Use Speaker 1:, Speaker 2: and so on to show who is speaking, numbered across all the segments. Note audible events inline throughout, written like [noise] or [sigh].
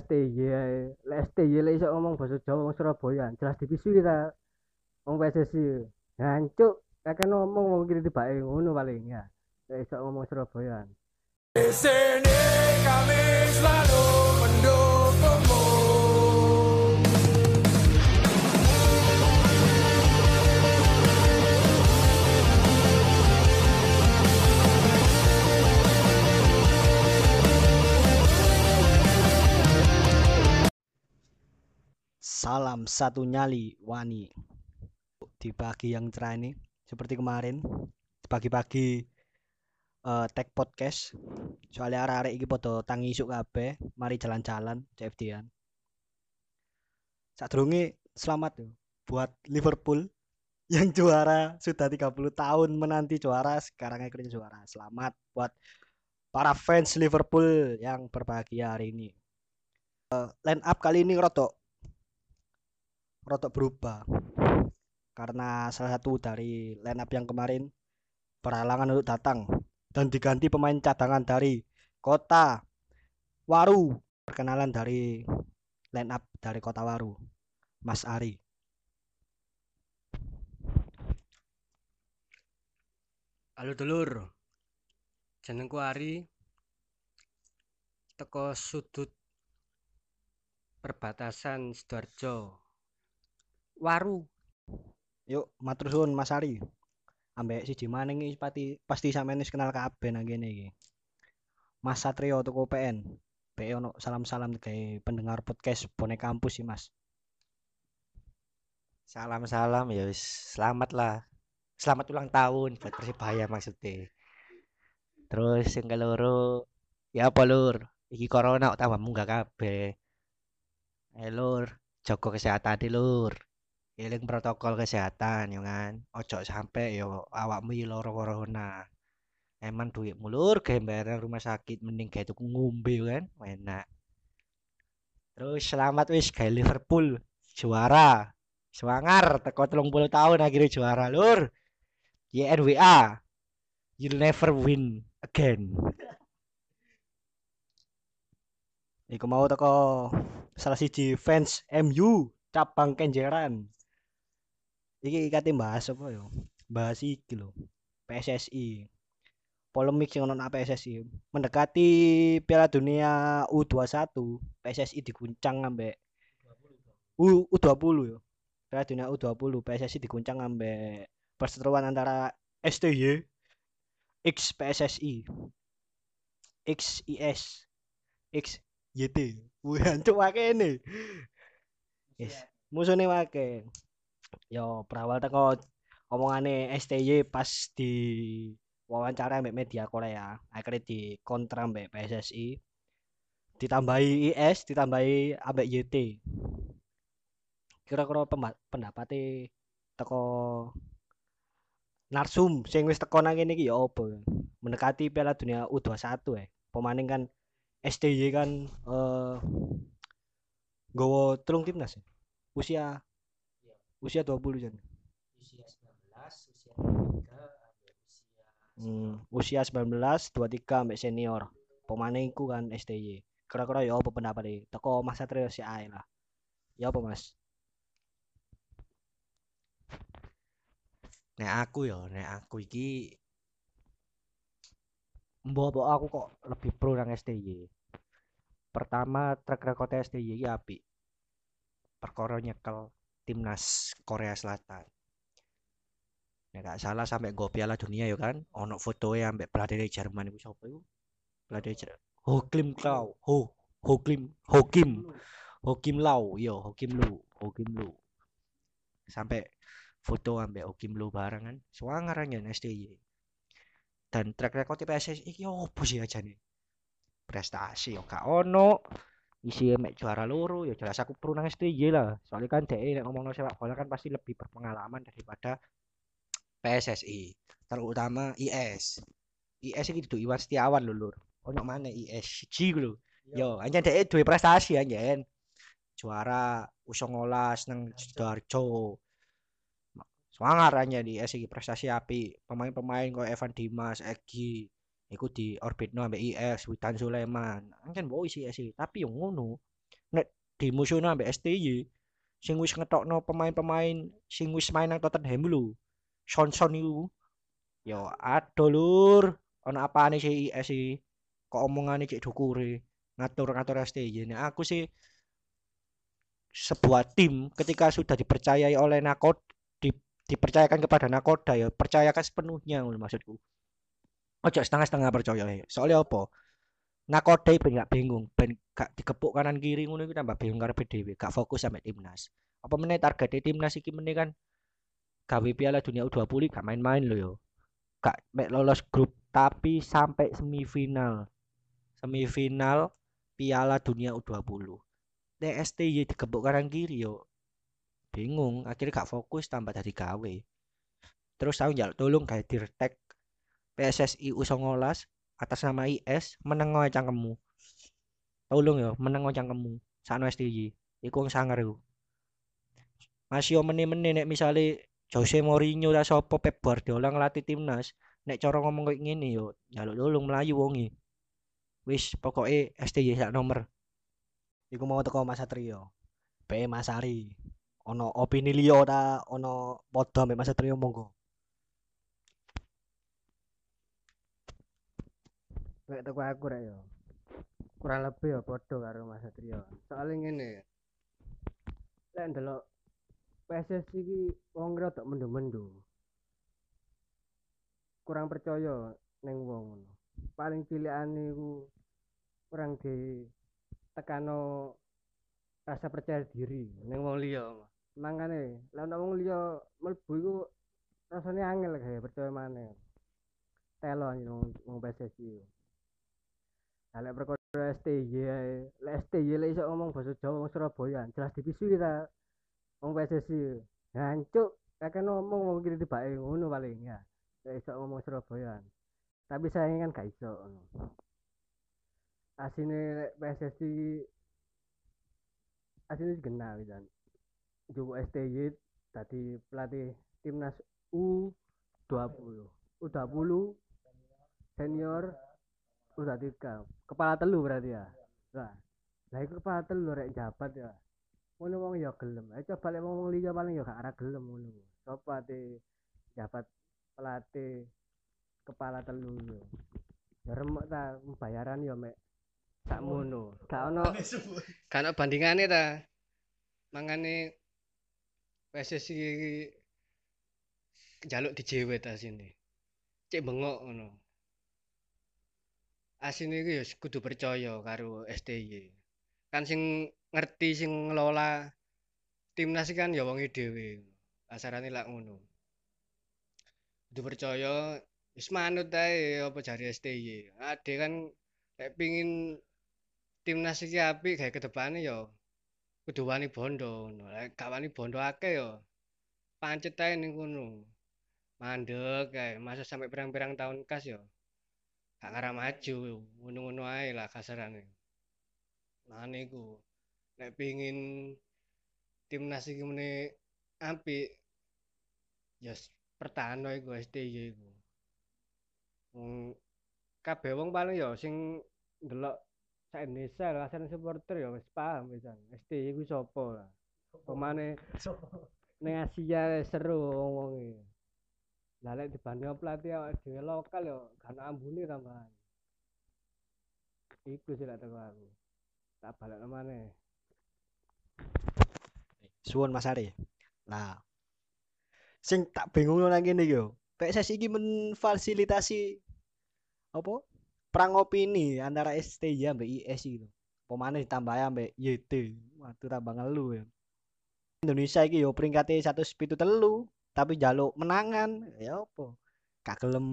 Speaker 1: STY. Lek STY lek iso ngomong bahasa Jawa wong Surabaya, jelas dipisui ta. Wong PSSI. Hancuk, kakek ngomong wong kiri tibake ngono paling ya. Lek iso ngomong Surabaya.
Speaker 2: Di sini kami selalu mendukungmu.
Speaker 3: Salam satu nyali wani. Di pagi yang cerah ini seperti kemarin pagi-pagi eh tag podcast. Soalnya arek-arek iki podo tangi isuk kabeh mari jalan-jalan CFD-an Sadurunge selamat buat Liverpool [laughs] yang juara sudah 30 tahun menanti juara sekarang akhirnya juara. Selamat buat para fans Liverpool yang berbahagia hari ini. Eh, line up kali ini rotok rotok berubah karena salah satu dari line up yang kemarin berhalangan untuk datang dan diganti pemain cadangan dari Kota Waru perkenalan dari line up dari Kota Waru Mas Ari
Speaker 4: Halo dulur. Jenengku Ari. Teko sudut perbatasan Sidoarjo. Waru.
Speaker 3: yuk matur suwun Mas Ari ambek siji maning iki pasti pasti sampeyan wis kenal kabeh nang kene iki Mas Satrio toko PN Be ono salam-salam gawe pendengar podcast bonek kampus sih Mas
Speaker 5: Salam-salam ya wis selamat lah. Selamat ulang tahun buat Persibaya maksudnya. Terus yang keloro ya apa lur? Iki corona tambah munggah kabeh. Eh lur, jaga kesehatan di lur. Eling protokol kesehatan yo kan. Ojo sampai yo awakmu iki loro corona. Eman duitmu lur gawe bayar rumah sakit mending gawe tuku ngombe yo kan. Enak. Terus selamat wis gawe Liverpool juara. Semangar teko 30 tahun akhirnya juara lur. YNWA. You'll never win again.
Speaker 3: Iku mau teko salah siji fans MU cabang Kenjeran. Iki kate bahas apa yo? Bahas iki lho. PSSI. Polemik sing ono PSSI. Mendekati Piala Dunia U21, PSSI diguncang ambek U U20 yo. Piala Dunia U20 PSSI diguncang ambek perseteruan antara STY X PSSI XIS X YT. Wih, [laughs] ancuk wake ini. Yes. Musuhnya wake. Yo, berawal teko omongane STY pas di wawancara mbek media Korea. Akhirnya di kontra mbek PSSI. Ditambahi IS, ditambahi ambek YT. Kira-kira pendapatnya teko Narsum sing wis teko nang kene iki ya opo? Mendekati Piala Dunia U21 eh. Pemaning kan STY kan eh nggawa telung timnas ya? Usia usia 20 jan.
Speaker 5: Usia 19, usia 23, ada usia
Speaker 3: Hmm, usia 19, 23 ambek senior. Pemaning iku kan STY. Kira-kira ya apa pendapat Teko Mas Satrio si ae lah. Ya apa Mas?
Speaker 5: Nek aku ya, nek aku iki
Speaker 3: Mbok mbok aku kok lebih pro nang STY.
Speaker 5: pertama track record STY iki apik. Perkara nyekel timnas Korea Selatan. Nek gak salah sampai go Piala Dunia ya kan, ono fotoe ambek pelatih Jerman iku sapa iku? Pelatih Jer Hokim Klau, Ho Hokim Hokim Hokim Lau, yo Hokim Lu, Hokim Lu. Sampai foto ambek Hokim Lu bareng kan, swanger aja STY. Dan track record PSSI iki opo sih aja nih? Prestasi yo gak ono. Isi mek juara loro ya jelas aku pro nang STY lah. Soalnya kan DE nek ngomong sepak bola kan pasti lebih berpengalaman daripada PSSI. Terutama IS. IS iki dudu Iwan Setiawan lho, Lur. Ono mana IS siji lho. Yo, anjen DE duwe prestasi anjen. Juara U19 nang Sidoarjo. Semangar aja di IS iki prestasi api. Pemain-pemain koyo Evan Dimas, Egi, iku di orbitno ambek IS, Witan Sulaiman. Anjen boy sih IS iki, tapi yo ngono. nek dimusuhno ambek STY sing wis ngetokno pemain-pemain sing wis main nang Tottenham lho. Son iku. Yo aduh lur, ana apane sih IS iki? Kok omongane cek dukure ngatur-ngatur STY. Nek aku sih sebuah tim ketika sudah dipercayai oleh Nakod di, dipercayakan kepada Nakoda ya percayakan sepenuhnya maksudku ojo setengah-setengah percaya. Ya soalnya apa? Nakoda ben gak bingung ben gak dikepuk kanan kiri ngono iki tambah bingung karepe dhewe gak fokus sampe timnas. Apa meneh target timnas iki meneh kan? Gawe Piala Dunia U20 gak main-main lho yo. Gak mek lolos grup tapi sampai semifinal. Semifinal Piala Dunia U20 nek STY dikepuk kanan kiri yo bingung. Akhirnya gak fokus tambah dari gawe. Terus aku njaluk tolong gawe dirtek PSSI U19 atas nama IS meneng wae cangkemmu. Tolong yo meneng wae cangkemmu. Sakno STY iku wong sangar iku. Masih yo meneh-meneh nek misale Jose Mourinho ta sapa Pep Guardiola ngelatih timnas nek cara ngomong kayak ngene yo njaluk tolong melayu wongi wis pokoknya STY sak nomor
Speaker 3: Iku mau teko Mas Satrio. Be Mas Ari. Ono opini liya ta ono padha ambek Mas Satrio monggo.
Speaker 1: Lek teko aku rek. Kurang lebih ya padha karo Mas Satrio. Soale ngene. Lek ndelok PSSI iki wong rada mendo-mendo. Kurang percaya ning wong ngono. Paling cilikane iku kurang di tekano rasa percaya diri ning wong liya. Mangane, lek ana wong liya mlebu iku rasane angel kae percaya maneh. Telo wong PSSI. Lah lek perkara STY lek STY lek iso ngomong basa Jawa wong Surabaya, jelas dipisui ta wong PSSI. Hancuk, kakek ngomong wong kiri tibake ngono paling ya. Lek iso ngomong Surabaya. Tapi saya kan gak iso ngono. Asine lek PSSI asine genah. Joko STY tadi pelatih timnas U20. U20 senior U23 kepala telu berarti ya. Lah, lah iku kepala telu rek jabat ya. Ngono wong ya gelem. Ayo coba lek wong liya paling ya gak arah gelem ngono. Sopo ate jabat pelatih kepala telu yo. Ya remek ta bayaran yo mek sakmono. Gak ono
Speaker 4: Gak ono bandingane ta. Mangane PSSI iki njaluk dijewet asine. Cek bengok ngono. Asine iki ya kudu percaya karo STY. Kan sing ngerti sing ngelola timnas kan ya wonge dhewe. Kasarane lak ngono. Kudu percaya wis manut ae apa jari STY. Ade kan lek pingin timnas iki apik gawe kedepane ya kudu wani bondo ngono. Lek gak wani bondo akeh ya pancet ae ning kono. Mandek kae, masa sampai pirang-pirang tahun kas ya gak ngarah maju, ngono-ngono ae lah kasarane. Mane iku nek pingin timnas iki mene apik ya s- pertahanno iku STY iku. Wong kabeh wong paling ya sing ndelok sak Indonesia lah asal supporter ya wis paham pisan. STY iku sapa lah. Pemane ning Asia seru wong-wonge. Lah dibanding pelatih awake dhewe lokal ya gak ana ambune tambahan. Iku sih lek aku. Tak balekno maneh.
Speaker 3: Suwun Mas Ari. Nah, sing tak bingung kene iki yo. PSSI iki memfasilitasi apa? Perang opini antara STY ambek IS. Apa maneh ditambah ambek YT. Waduh tambah ngelu ya. Indonesia iki yo peringkate 173 tapi jaluk menangan ya apa? Gak gelem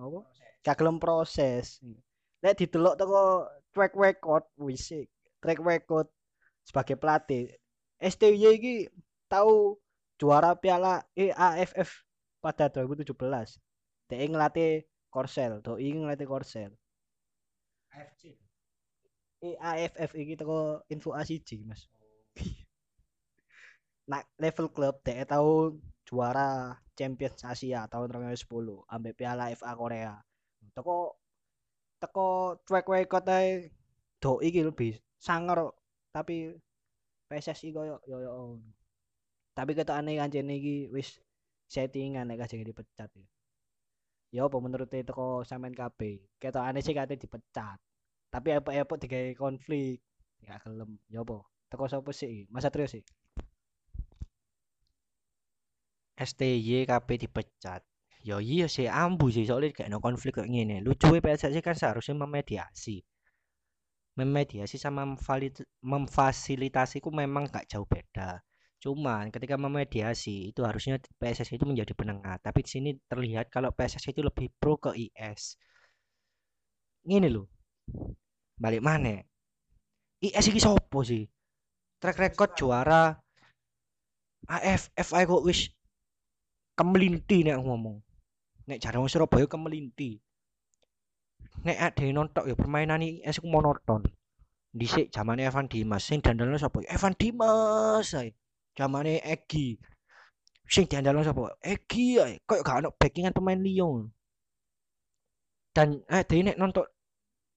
Speaker 3: apa? Gak gelem proses. Lek didelok teko track record wis track record sebagai pelatih STY iki tahu juara Piala EAFF pada 2017. Dia ngelatih Korsel, doi ngelatih Korsel. EAFF iki teko info A1 Mas. [laughs] Nah, level klub dia tahu juara Champions Asia tahun 2010 ambek Piala FA Korea. Teko teko track record ae doi iki lebih sangar tapi PSSI koyo yo yo. Tapi ketokane kancene iki wis settingan nek kajeng dipecat ya. Ya apa menurut teko sampean kabeh? Ketokane sih kate dipecat. Tapi apa-apa digawe konflik. Ya gelem. Ya apa? Teko sapa sih? Masa Trio sih.
Speaker 5: STY kabeh dipecat. Ya iya sih ambu sih soalnya kayak no konflik kayak gini. Lucu PSSI kan seharusnya memediasi. Memediasi sama memfasilitasi ku memang gak jauh beda. Cuman ketika memediasi itu harusnya PSSI itu menjadi penengah. Tapi di sini terlihat kalau PSSI itu lebih pro ke IS. Gini loh. Balik mana? IS iki sopo sih? Track record juara AFF ae kok wis kemelinti nek ngomong. Nek jarang Surabaya kemelinti. Nek ade nonton ya permainan IS ku monoton. Dhisik zamane Evan Dimas sing dandalno sapa? Evan Dimas ae. Zamane Egi. Sing diandalno sapa? Egi ae. Kayak gak ono backingan pemain liya. Dan ade nek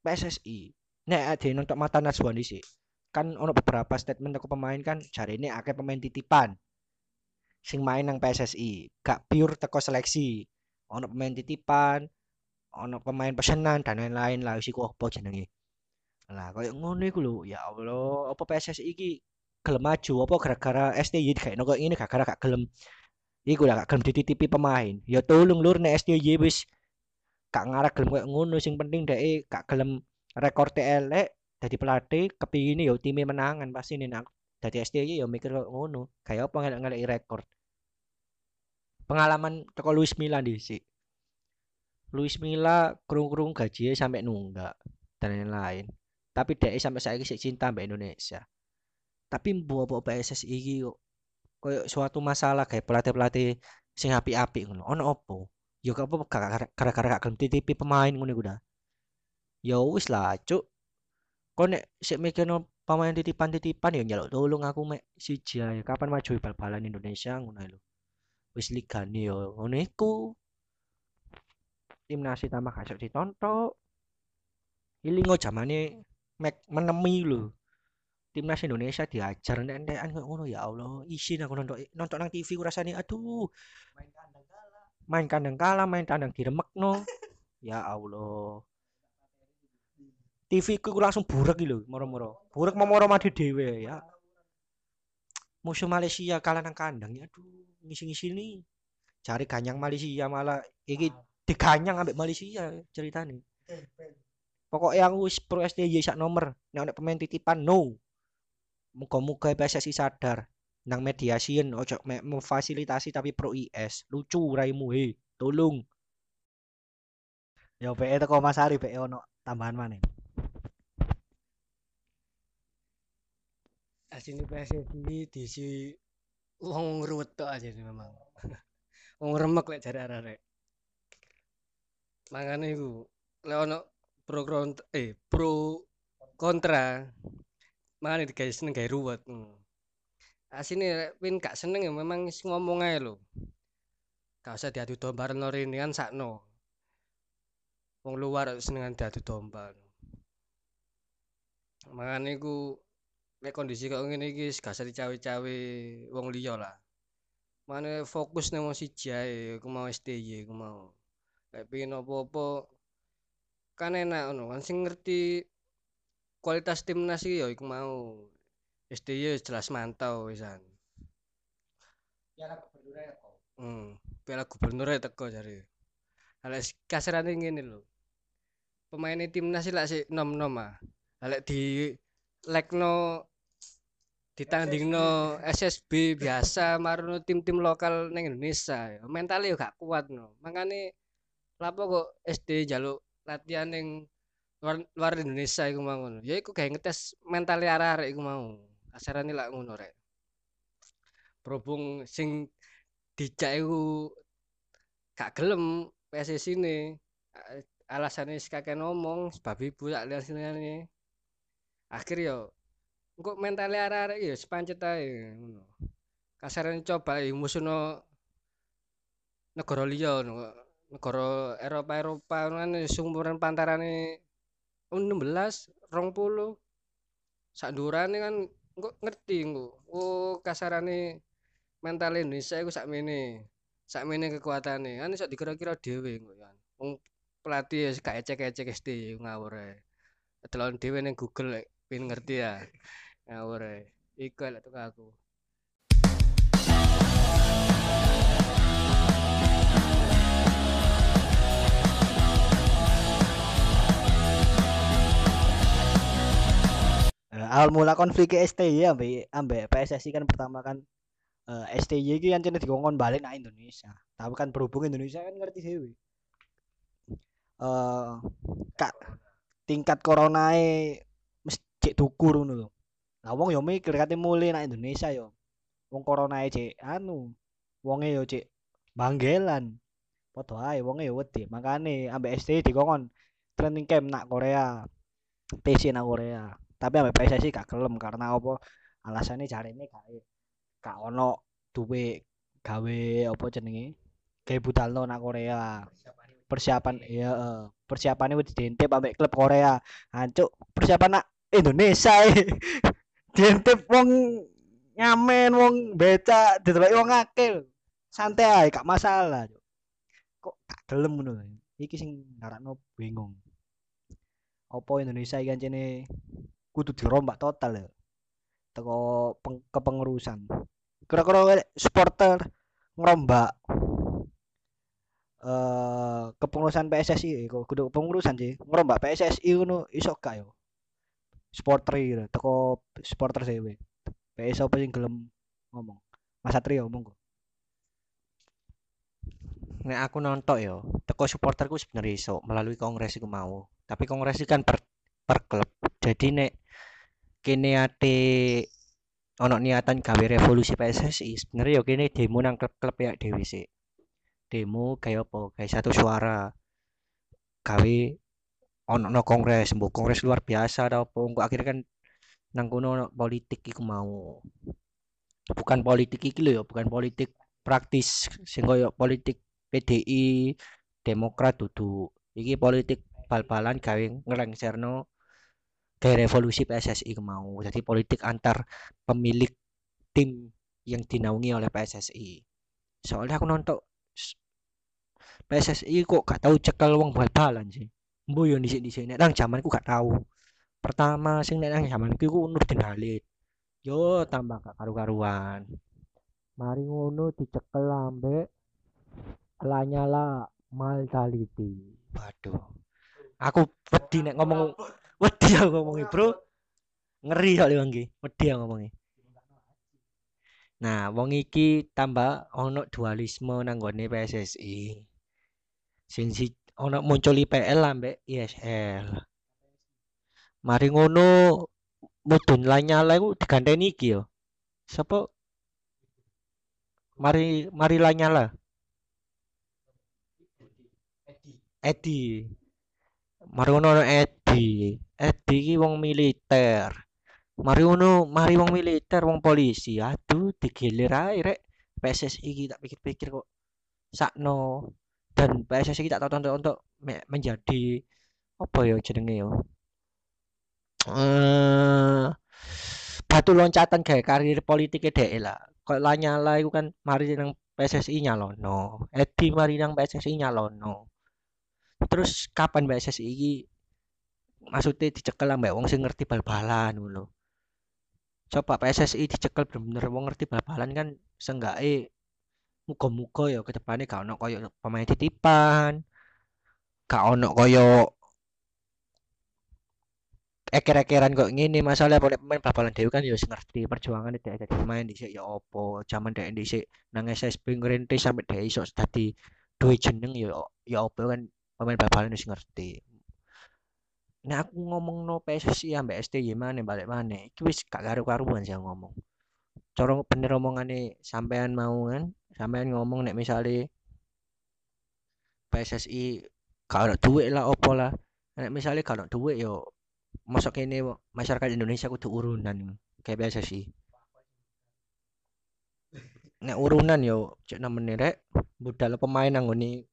Speaker 5: PSSI, nek ade nonton Mata Najwa dhisik. Kan ono beberapa statement aku pemain kan jarine akeh pemain titipan. Sing main nang PSSI, gak pure teko seleksi. Ono pemain titipan, ono pemain pesenan dan lain-lain lah iku apa jenenge. Lah koyo ngono iku lho, ya Allah, apa PSSI iki gelem maju apa gara-gara STY kayak koyo ngene gara-gara gak gelem iku lah gak gelem dititipi pemain. Ya tolong lur nek STY wis gak ngarah gelem koyo ngono sing penting dhek gak gelem rekor elek dadi pelatih kepingine ya time menangan pasti nih nak dadi STY ya mikir koyo ngono. Kayak apa ngelak-ngelaki rekor. Pengalaman teko Luis Milla dhisik. Luis Milla krung-krung gajinya sampai nunggak dan lain-lain. Tapi dia sampai saiki sik cinta mbak Indonesia. Tapi mbuh apa PSSI kok koyo suatu masalah kayak pelatih-pelatih sing apik-apik ngono. Ono opo? Gak apa gara-gara gak gelem titipi pemain ngono iku dah. Ya wis lah, cuk. Kok nek sik mikirno pemain titipan-titipan ya nyaluk tolong aku mek siji ae. Kapan maju bal-balan Indonesia ngono lho. Wis ligane yo ngono iku. Timnas tambah gak sok ditonton. Ilingo zamane mek menemi lho. Timnas Indonesia diajar nek-nekan kok ngono ya Allah. Isin aku nonton nonton nang TV ku rasane aduh. Main kandang kalah, main kandang diremekno. ya Allah. TV ku langsung burek lho, moro-moro. Burek moro mati dhewe ya. Musuh Malaysia kalah nang kandang ya aduh, ngisi-ngisi nih. Cari ganyang Malaysia malah iki diganyang ambek Malaysia ceritane. Pokoknya aku pro STY sak nomor. Nek pemain titipan no. Muga-muga PSSI sadar nang mediasiin ojo me memfasilitasi tapi pro IS. Lucu raimu he. Tolong.
Speaker 3: Ya PE teko Mas Ari PE ono tambahan mana?
Speaker 4: Asine PSSI diisi wong ruwet tok aja sih memang. [laughs] wong remek lek jare arek-arek. Mangane iku lek ono pro kontra eh pro kontra makane digawe seneng gawe ruwet. Hmm. Asine pin gak seneng ya memang wis ngomong ae lho. Gak usah diadu domba rene kan sakno. Wong luar senengan diadu domba. Makane iku nek kondisi kok ngene iki gak usah dicawe-cawe wong liya lah. Mane fokus nang wong siji ae, aku mau STY aku mau. Lek pengen apa-apa kan enak ngono kan sing ngerti kualitas timnas iki ya iku mau. STY wis jelas mantau wisan.
Speaker 3: Piala gubernur kok.
Speaker 4: Hmm, piala gubernur ae teko jare. Lek kasarane ngene lho. Pemain timnas iki lak sik nom-nom ah. Lek di lekno ditandingno SSB biasa marono tim-tim lokal neng Indonesia. Ya. mentalnya gak kuat no. Makane lapo kok SD jaluk latihan ning luar, luar Indonesia iku mau ngono. Ya iku kayak ngetes mentalnya arek-arek iku mau. Kasarane lak ngono rek. Berhubung sing dijak iku gak gelem PSSI ini alasannya kakek ngomong sebab ibu tak lihat sini akhir yo kok mentalnya arek-arek ya sepancet ae ngono. Kasarane coba ya musuhno negara liya ngono. Negara Eropa-Eropa kan sumuran pantarane 16, 20. sak ndurane kan engko ngerti engko. Oh, kasarane mental Indonesia iku sakmene. Sakmene kekuatane. Kan iso dikira-kira dhewe engko kan. Wong pelatih ya gak ecek-ecek SD ngawur ae. Delok dhewe ning Google pengen ngerti ya. Ngawur ae. Iku lek tuk aku.
Speaker 3: Eh, awal mula konflik STY ambek ambek PSSI kan pertama kan eh, STY iki kan dikongkon balik nang Indonesia. Tapi kan berhubung Indonesia kan ngerti dewe. Eh kak tingkat coronae mesti cek dukur ngono. Lah wong yo mikir kate mulai nang Indonesia yo. Wong coronae cek anu, wonge yo cek banggelan. Padha ae wonge yo wedi. Makane ambek STY dikongkon training camp nak Korea. TC nang Korea. Tapi ambek PSSI gak gelem karena apa? Alasannya jarene gak gak ono duwe gawe apa jenenge? Gawe budalno nang Korea. Persiapan iya persiapannya wis diintip ambek klub Korea. Hancuk persiapan nak Indonesia e. [laughs] diintip wong ngamen wong beca dideloki wong lho. Santai ae gak masalah. Kok gak gelem ngono. Iki sing ngarakno bingung. Apa Indonesia iki kancene kudu dirombak total ya. Teko peng- kepengurusan. Kira-kira supporter ngerombak eh kepengurusan PSSI kudu kepengurusan sih ngerombak PSSI ngono iso gak yo supporter gitu teko supporter dhewe PS apa sing gelem ngomong Mas Satrio ngomong kok
Speaker 5: Nek aku nonton yo, teko supporterku sebenarnya iso melalui kongres iku mau. Tapi kongres iki kan per, per klub. Jadi nek kene ate ono niatan gawe revolusi PSSI, sebenarnya yo kene demo nang klub-klub ya dewe sih. Demo kayak apa? Kayak satu suara. Gawe ono no kongres, mbok kongres luar biasa atau apa. Engko akhirnya kan nang kono ono politik iku mau. Bukan politik iki lho ya, bukan politik praktis sing koyo politik PDI, Demokrat dudu. Iki politik bal-balan gawe ngelengserno gawe revolusi PSSI mau. Jadi politik antar pemilik tim yang dinaungi oleh PSSI. Soalnya aku nonton PSSI kok gak tahu cekel wong bal-balan sih. Mbo yo dhisik-dhisik nek nang zamanku gak tahu. Pertama sing nek nang zamanku iku Nurdin Halid. Yo tambah gak karu-karuan. Mari ngono dicekel ambek Lanyala Maldaliti. Waduh. Aku wedi nek ngomong wedi aku ngomongi, Bro. Ngeri kok wong iki. Wedi aku ngomongi. Nah, wong iki tambah ono dualisme nang gone PSSI. Sing si ono muncul IPL ambek ISL. Mari ngono mudun Lanyala iku diganteni iki yo. Sapa? Mari Mari Lanyala. Edi. Mari ngono ono Edi. Edi iki wong militer. Mari ngono, mari wong militer, wong polisi. Aduh, digilir ae rek. PSSI iki tak pikir-pikir kok sakno dan PSSI iki tak tonton untuk me- menjadi apa ya jenenge yo. Eh batu loncatan kayak karir politiknya dhek lah. Kok Lanyala iku kan mari nang PSSI nyalono. Edi mari nang PSSI nyalono. Terus kapan PSSI iki maksudnya dicekel ambek wong sing ngerti bal-balan ngono. Coba PSSI dicekel bener-bener wong ngerti bal-balan kan seenggaknya muga-muga ya ke depannya gak ono koyo pemain titipan. Gak ono koyo eker-ekeran kok ngene masalah boleh pemain bal-balan dhewe kan ya ngerti perjuangan dhek dadi pemain dhisik ya apa jaman dhek dhisik nang SSB ngerintis sampai dhek iso dadi duwe jeneng ya ya apa kan pemain bal-balan ngerti. Nek aku ngomong no PSSI ambek STY mana balik mana, iki wis gak karu-karuan sih ngomong. Cara bener omongane sampean mau kan, sampean ngomong nek misale PSSI ada duit lah opo lah. Nek misale gak ada duit yo masuk kene masyarakat Indonesia kudu urunan kayak PSSI. Nek urunan yo cek namanya rek budal pemain nang ngene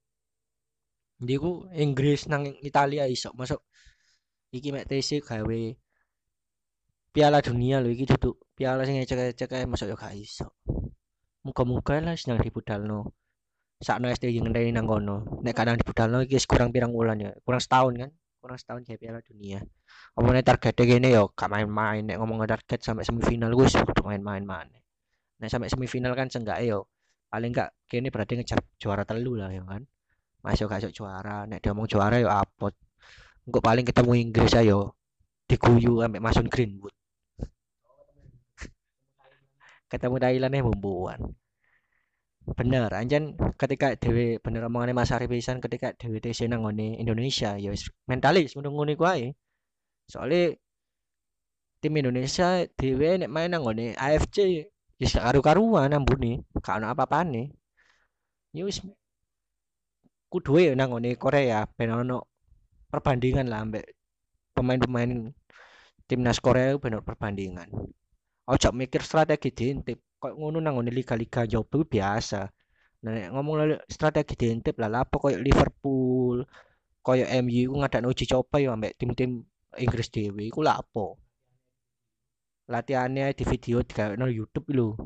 Speaker 5: Ndi ku Inggris nang Italia iso masuk iki mek TC gawe Piala Dunia lho iki duduk piala sing ecek-ecek masuk yo gak iso. Muga-muga lah sing dibudalno. Sakno STY ngenteni nang kono. Nek kadang dibudalno iki wis kurang pirang wulan ya. Kurang setahun kan? Kurang setahun kayak Piala Dunia. Omongnya targetnya gini yo gak main-main. Nek ngomong target sampai semifinal sih kudu main-main mana. Nek sampai semifinal kan seenggak yo paling gak kini berarti ngejar juara telu lah ya kan. Masuk gak juara. Nek dia ngomong juara yo apot. Engko paling ketemu Inggris ayo diguyu ambek Mason Greenwood. Ketemu Thailand ya bumbuan. Bener, anjen ketika dewe bener omongannya Mas Arif pisan ketika dewe TC nang ngone Indonesia ya wis mentalis ngono iku ae. Soale tim Indonesia dewe nek main nang AFC wis gak karu-karuan ambune, gak ono apa-apane. Ya wis kudu ya Korea ben ono perbandingan lah ambek pemain-pemain timnas Korea benar perbandingan. Ojo mikir strategi diintip. Kok ngono nang ngene liga-liga jopo biasa. Nah, ngomong strategi diintip lah lapo koyo Liverpool, koyo MU iku ngadakno uji coba ya ambek tim-tim Inggris dhewe iku lapo. Latihannya di video di no YouTube lho.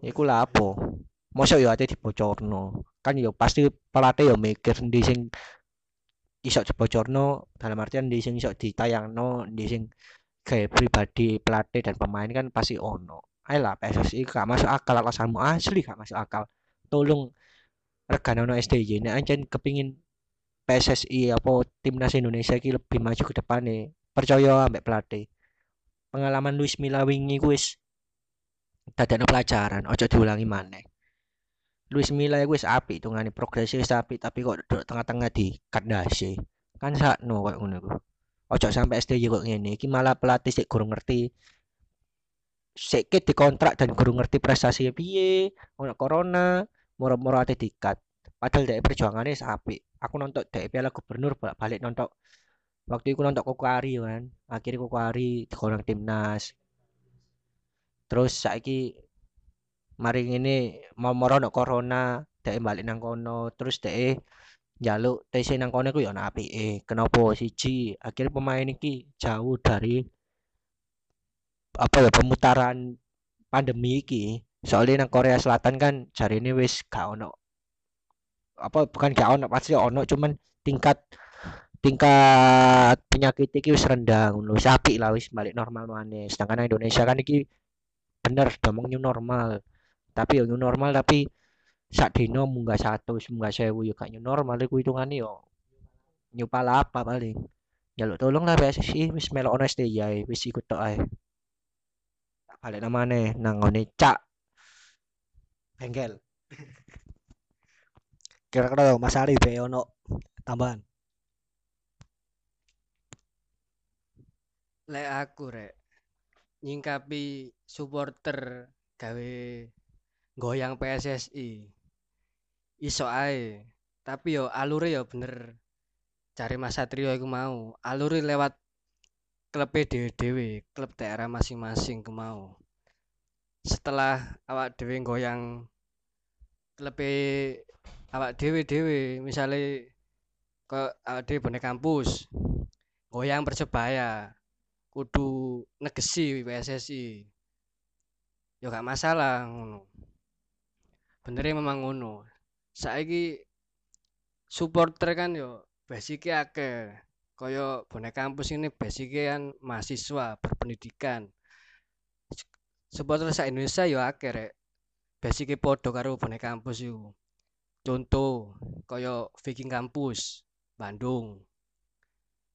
Speaker 5: Iku lapo. Mosok ya ate dibocorno. Kan ya pasti pelatih ya mikir ndi sing iso dibocorno dalam artian di sing iso ditayangno, di sing kayak pribadi pelatih dan pemain kan pasti ono. Ayolah PSSI gak masuk akal alasanmu asli gak masuk akal. Tolong regane ono SDY nek ancen kepingin PSSI apa timnas Indonesia iki lebih maju ke depannya percaya ambek pelatih pengalaman Luis Milla wingi ku wis dadekno pelajaran ojo diulangi maneh Luis Milla wis apik hitungane progresnya wis apik tapi kok tengah-tengah di kandase kan sakno kok ngono ojo sampai SDY kok ngene iki malah pelatih sik gurung ngerti. Sik dikontrak dan gurung ngerti prestasi piye ono corona moro-moro ate dikat. Padahal dari perjuangannya wis apik. Aku nonton dari Piala Gubernur balik nonton waktu itu nonton Kokwari kan akhirnya Kokwari dikolong timnas. Terus saiki mari ini mau moro no corona dek balik nang kono. Terus dek jaluk TC nang kono ku ya ana apike. Kenapa siji? Akhirnya pemain iki jauh dari apa ya pemutaran pandemi iki. Soalnya nang Korea Selatan kan cari ini wis gak ono apa bukan gak ono pasti ono cuman tingkat tingkat penyakit iki wis rendah ngono. Wis lah wis balik normal maneh. Sedangkan Indonesia kan iki bener ngomong new normal. Tapi yo new normal tapi sak dino munggah satu munggah sewu yo gak new normal iku hitungane yo new pala apa paling jaluk tolong lah PSSI wis melok ono SDY ae, wis ikut tok ae balik namane nang cak bengkel [laughs]
Speaker 3: Kira-kira Mas Arif be ono tambahan.
Speaker 4: Lek aku rek nyingkapi supporter gawe goyang PSSI. Iso ae. Tapi yo alure yo bener cari Mas Satrio iku mau. Alure lewat klub dhewe-dhewe, klub daerah masing-masing ku mau. Setelah awak dhewe goyang klub awak dhewe-dhewe, misale ke awak dhewe bonek kampus, goyang Persebaya, kudu negesi PSSI. Ya gak masalah ngono. Benernya memang ngono. Saiki supporter kan yo basicnya akeh. Kaya bonek kampus ini basicnya kan mahasiswa berpendidikan. Supporter sak Indonesia yo akeh rek. Basicnya podo karo bonek kampus iku. Contoh kaya Viking Kampus Bandung.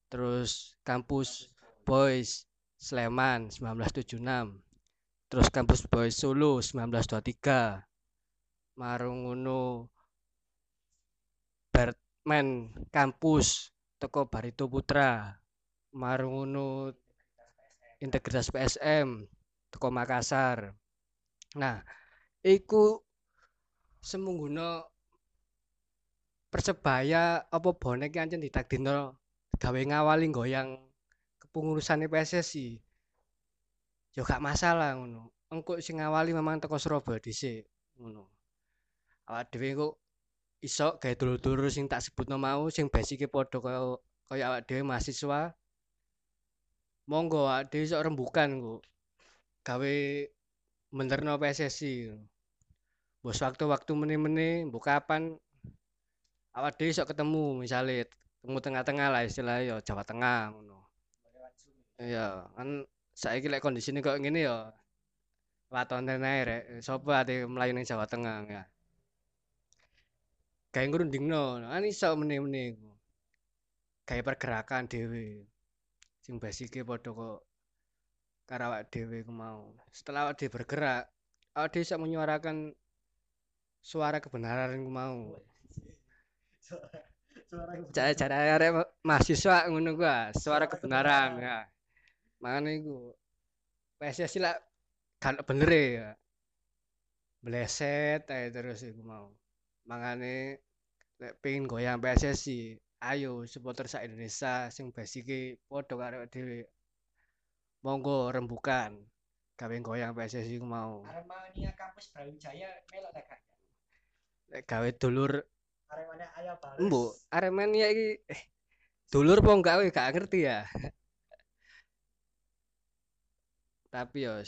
Speaker 4: Terus kampus Boys Sleman 1976. Terus kampus Boys Solo 1923. Marung ngono Batman kampus teko Barito Putra. Marung ngono Integritas PSM teko Makassar. Nah, iku semungguna Persebaya apa bonek ancen ditakdirno gawe ngawali goyang kepengurusan PSSI. Ya gak masalah ngono. Engko sing ngawali memang teko Surabaya dhisik ngono. Awak dhewe kok iso gawe dulur-dulur sing tak sebutno mau sing basike padha kaya kaya awak dhewe mahasiswa. Monggo ade iso rembukan kok gawe benerno PSSI bos waktu-waktu meneh-meneh mbok kapan awak dhewe iso ketemu misale ketemu tengah-tengah lah istilahnya ya Jawa Tengah ngono. Iya kan saiki lek kondisine kok ngene ya waton ae rek. Sapa ate mlayu Jawa Tengah ya gawe ngrundingno kan iso meneh-meneh iku. Pergerakan dhewe. Sing basike padha kok karo awak ku mau. Setelah awak bergerak awak dhewe iso menyuarakan suara kebenaran ku mau. Cara cara arek mahasiswa ngono gua suara kebenaran ya. Makanya iku PSSI lah kan bener ya. Bleset terus iku mau makanya lek pengen goyang PSSI ayo supporter sak Indonesia sing basike padha karo dhewe monggo rembukan gawe goyang PSSI ku mau
Speaker 5: Aremania kampus Brawijaya melok tak
Speaker 4: lek gawe dulur
Speaker 5: Aremania ayah balas.
Speaker 4: Mbok, Aremania iki eh, dulur apa enggak gak ngerti ya. [laughs] Tapi yo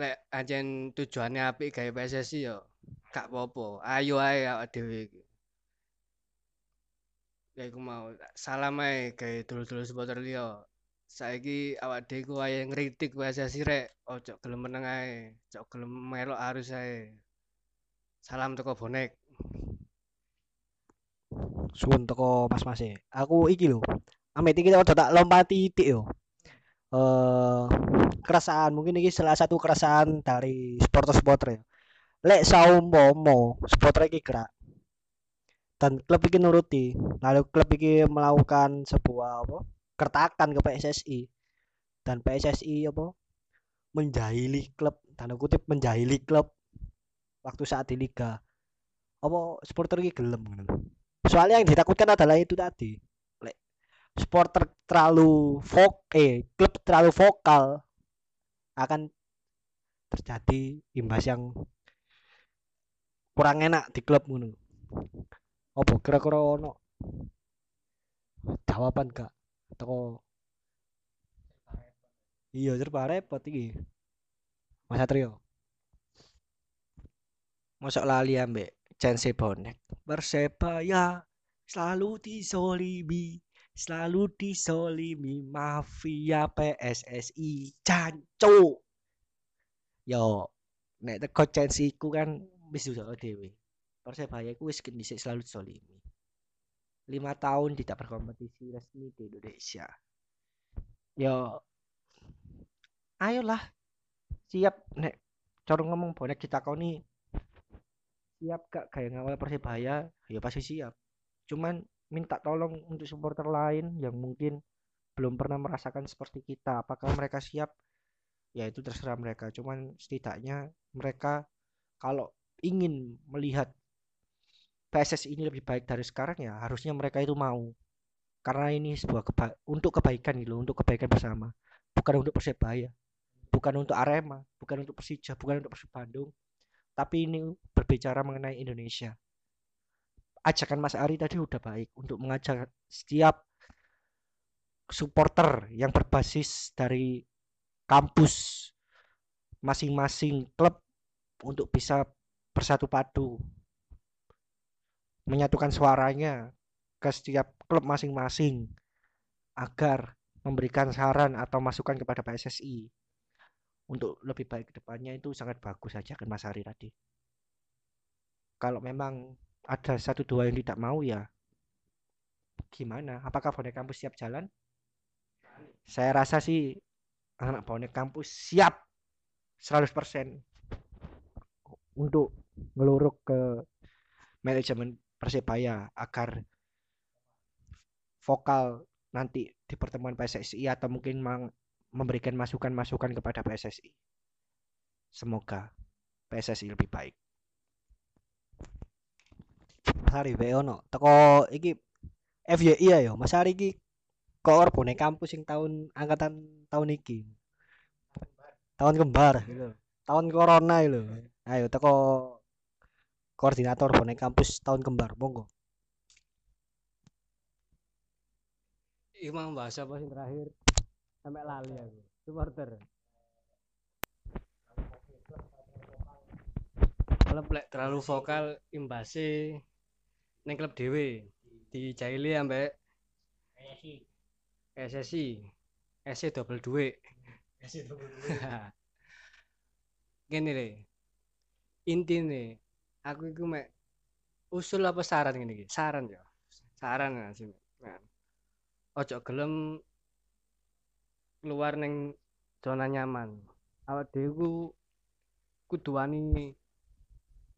Speaker 4: lek ancen tujuannya apik gawe PSSI yo gak apa-apa. Ayo ae awak dhewe. Ya iku mau salam ae gawe dulur-dulur supporter liya. Saiki awak dhewe ku ae ngritik PSSI rek, ojo gelem meneng ae, ojo gelem melok arus ae. Salam teko bonek.
Speaker 3: suwun teko mas-mas e. Aku iki lho. Amit iki tak lompati titik yo. Eh keresahan mungkin iki salah satu keresahan dari supporter-supporter ya. Lek saumpama supporter iki gerak dan klub iki nuruti, lalu klub iki melakukan sebuah apa? kertakan ke PSSI dan PSSI apa? menjahili klub, tanda kutip menjahili klub waktu saat di liga. Apa supporter iki gelem. Soalnya yang ditakutkan adalah itu tadi. Supporter terlalu vok eh klub terlalu vokal akan terjadi imbas yang kurang enak di klub ngono. Apa kira-kira ono jawaban gak? Teko Iya, serba repot iki. Mas Satrio.
Speaker 5: Mosok lali ambek chance bonek. Persebaya selalu disolimi, selalu disolimi mafia PSSI. Cancu. Yo, nek teko chance iku kan wis usaha dhewe. Persebaya iku wis dhisik selalu disolimi. Lima tahun tidak berkompetisi resmi di Indonesia. Yo, ayolah siap nek cara ngomong bonek ditakoni siap gak kayak ngawal persebaya ya pasti siap cuman minta tolong untuk supporter lain yang mungkin belum pernah merasakan seperti kita. Apakah mereka siap? Ya itu terserah mereka. Cuman setidaknya mereka kalau ingin melihat PSSI ini lebih baik dari sekarang ya harusnya mereka itu mau. Karena ini sebuah keba untuk kebaikan gitu untuk kebaikan bersama. Bukan untuk persebaya bukan untuk Arema. Bukan untuk Persija. Bukan untuk Persib Bandung. Tapi ini berbicara mengenai Indonesia. Ajakan Mas Ari tadi udah baik untuk mengajak setiap supporter yang berbasis dari kampus masing-masing klub untuk bisa bersatu padu menyatukan suaranya ke setiap klub masing-masing agar memberikan saran atau masukan kepada PSSI untuk lebih baik ke depannya itu sangat bagus saja kan Mas Ari tadi. Kalau memang ada satu dua yang tidak mau ya gimana? Apakah bonek kampus siap jalan? Saya rasa sih anak bonek kampus siap 100% untuk ngeluruk ke manajemen Persebaya agar vokal nanti di pertemuan PSSI atau mungkin memberikan masukan-masukan kepada PSSI. Semoga PSSI lebih baik.
Speaker 3: Mas Ari wae ono. Teko iki FYI ya yo. Mas Ari iki koor bonek kampus sing tahun angkatan tahun iki. Tahun kembar gitu. Tahun corona lho. Ayo teko koordinator bonek kampus tahun kembar. Monggo.
Speaker 4: Iki mau bahas apa sing terakhir?
Speaker 1: sampai lali aku supporter
Speaker 4: lek terlalu vokal imbase ning klub dhewe dijaili ambek SSI SC double duit gini deh intine aku iku mek usul apa saran ngene iki? Saran ya saran ya sih nah. ojo gelem keluar ning zona nyaman. Awak dhewe ku kudu wani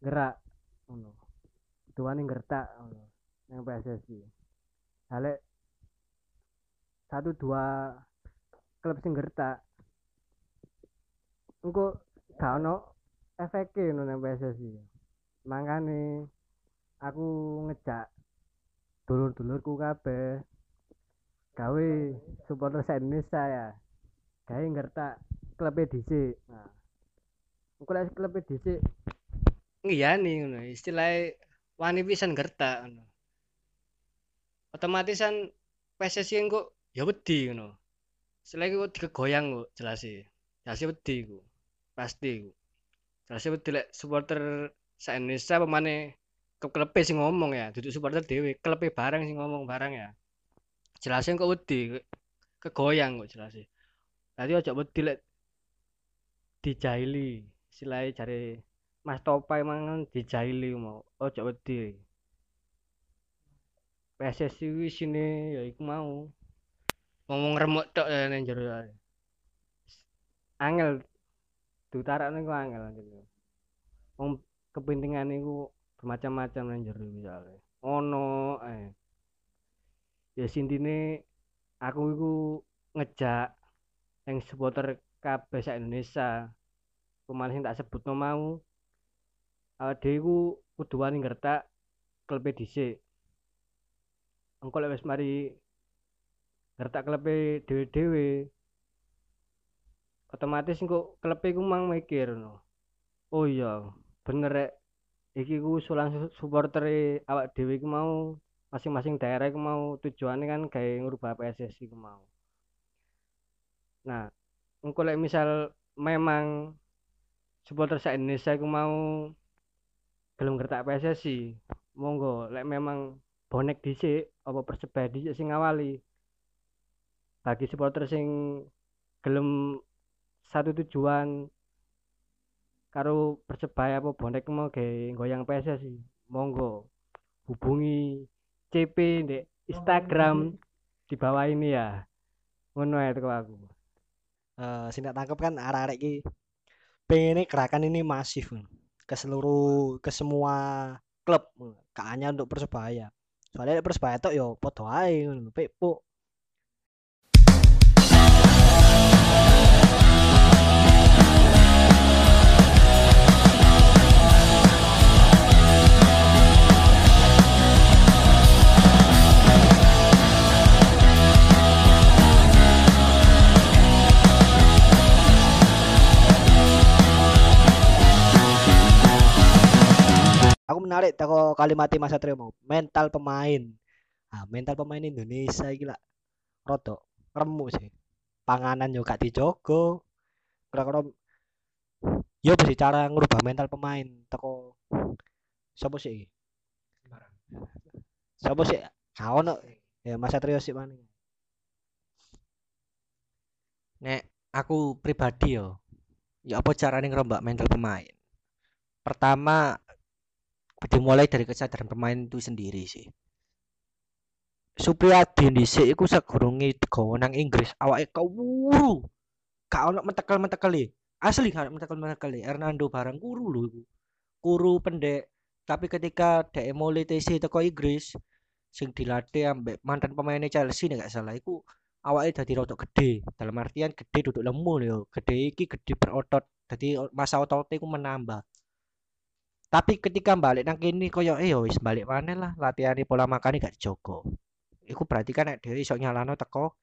Speaker 4: gerak ngono kudu wani gertak nang PSSI halek satu dua klub sing gertak engko gak ono efeke nang PSSI makane aku ngejak dulur-dulurku kabeh gawe supporter se Indonesia ya. Gawe ngertak klub dhisik. Nah engko lek klub dhisik ngiyani ngono. Istilahnya wani pisan gertak ngono. Otomatis kan PSSI engko ya wedi ngono. Selain kok dikegoyang kok jelas sih jelas wedi ku. Pasti ku. Jelas wedi lek supporter sa Indonesia pemane klub sing ngomong ya duduk supporter dhewe klub bareng sing ngomong bareng ya. Jelasnya kok wedi kegoyang kok jelas sih tadi ojo wedi lek dijaili silai cari Mas Topai mangan dijaili mau ojo wedi. PSSI sini ya iku mau. Ngomong remuk tok ya ning jero ae. angel dutarakne ku angel gitu wong kepentingan iku bermacam-macam nang jero misale ono eh. Ya sintine aku iku ngejak yang supporter kabeh sak Indonesia. Pemain sing tak sebutno mau awake dhewe iku kudu wani ngertak klub dhisik. Engko lek wis mari ngertak klub dhewe-dhewe otomatis engko klub iku mang mikir no oh iya bener rek. Iki ku usulan supporter awak dhewe iku mau masing-masing daerah iku mau tujuannya kan kayak ngubah PSSI iku mau. Nah engko lek misal memang supporter sa Indonesia iku mau gelem ngertak PSSI monggo lek memang bonek dhisik apa persebaya dhisik sing ngawali. Bagi supporter sing gelem satu tujuan karo persebaya apa bonek mau gawe goyang PSSI monggo hubungi CP di Instagram di bawah ini ya. Ngono ya aku.
Speaker 3: Eh sing tak tangkep kan arek-arek iki. Pengen gerakan ini masif. Ke seluruh ke semua klub. Hanya untuk persebaya. Soalnya persebaya tok yo podo ae ngono pepo aku menarik teko kalimat Mas Satrio mau. Mental pemain. Ah mental pemain Indonesia iki lah. Rodok remuk sih. Panganan gak dijogo. Kira-kira yo bisa cara ngerubah mental pemain? Teko sapa sih iki? Sapa sih? Gak ono. Ya Mas Satrio sih mana
Speaker 5: Nek aku pribadi yo, ya apa caranya ngerombak mental pemain? Pertama, dimulai dari kesadaran pemain itu sendiri sih. Supriyadi dhisik iku sagurunge digawa nang Inggris, awake kewuru. Gak ono mentekel-mentekeli. Asli gak ono mentekel-mentekeli. Hernando barang kuru lho iku. Kuru pendek. Tapi ketika dhek mulai TC teko Inggris sing dilatih ambek mantan pemainnya Chelsea nek gak salah iku awake dadi rodok gede dalam artian gede duduk lemu lho gede iki gede berotot dadi masa ototnya iku menambah tapi ketika balik nang kene koyo eh wis balik maneh lah latihan pola makan gak dijogo iku berarti kan nek dhewe iso nyalano teko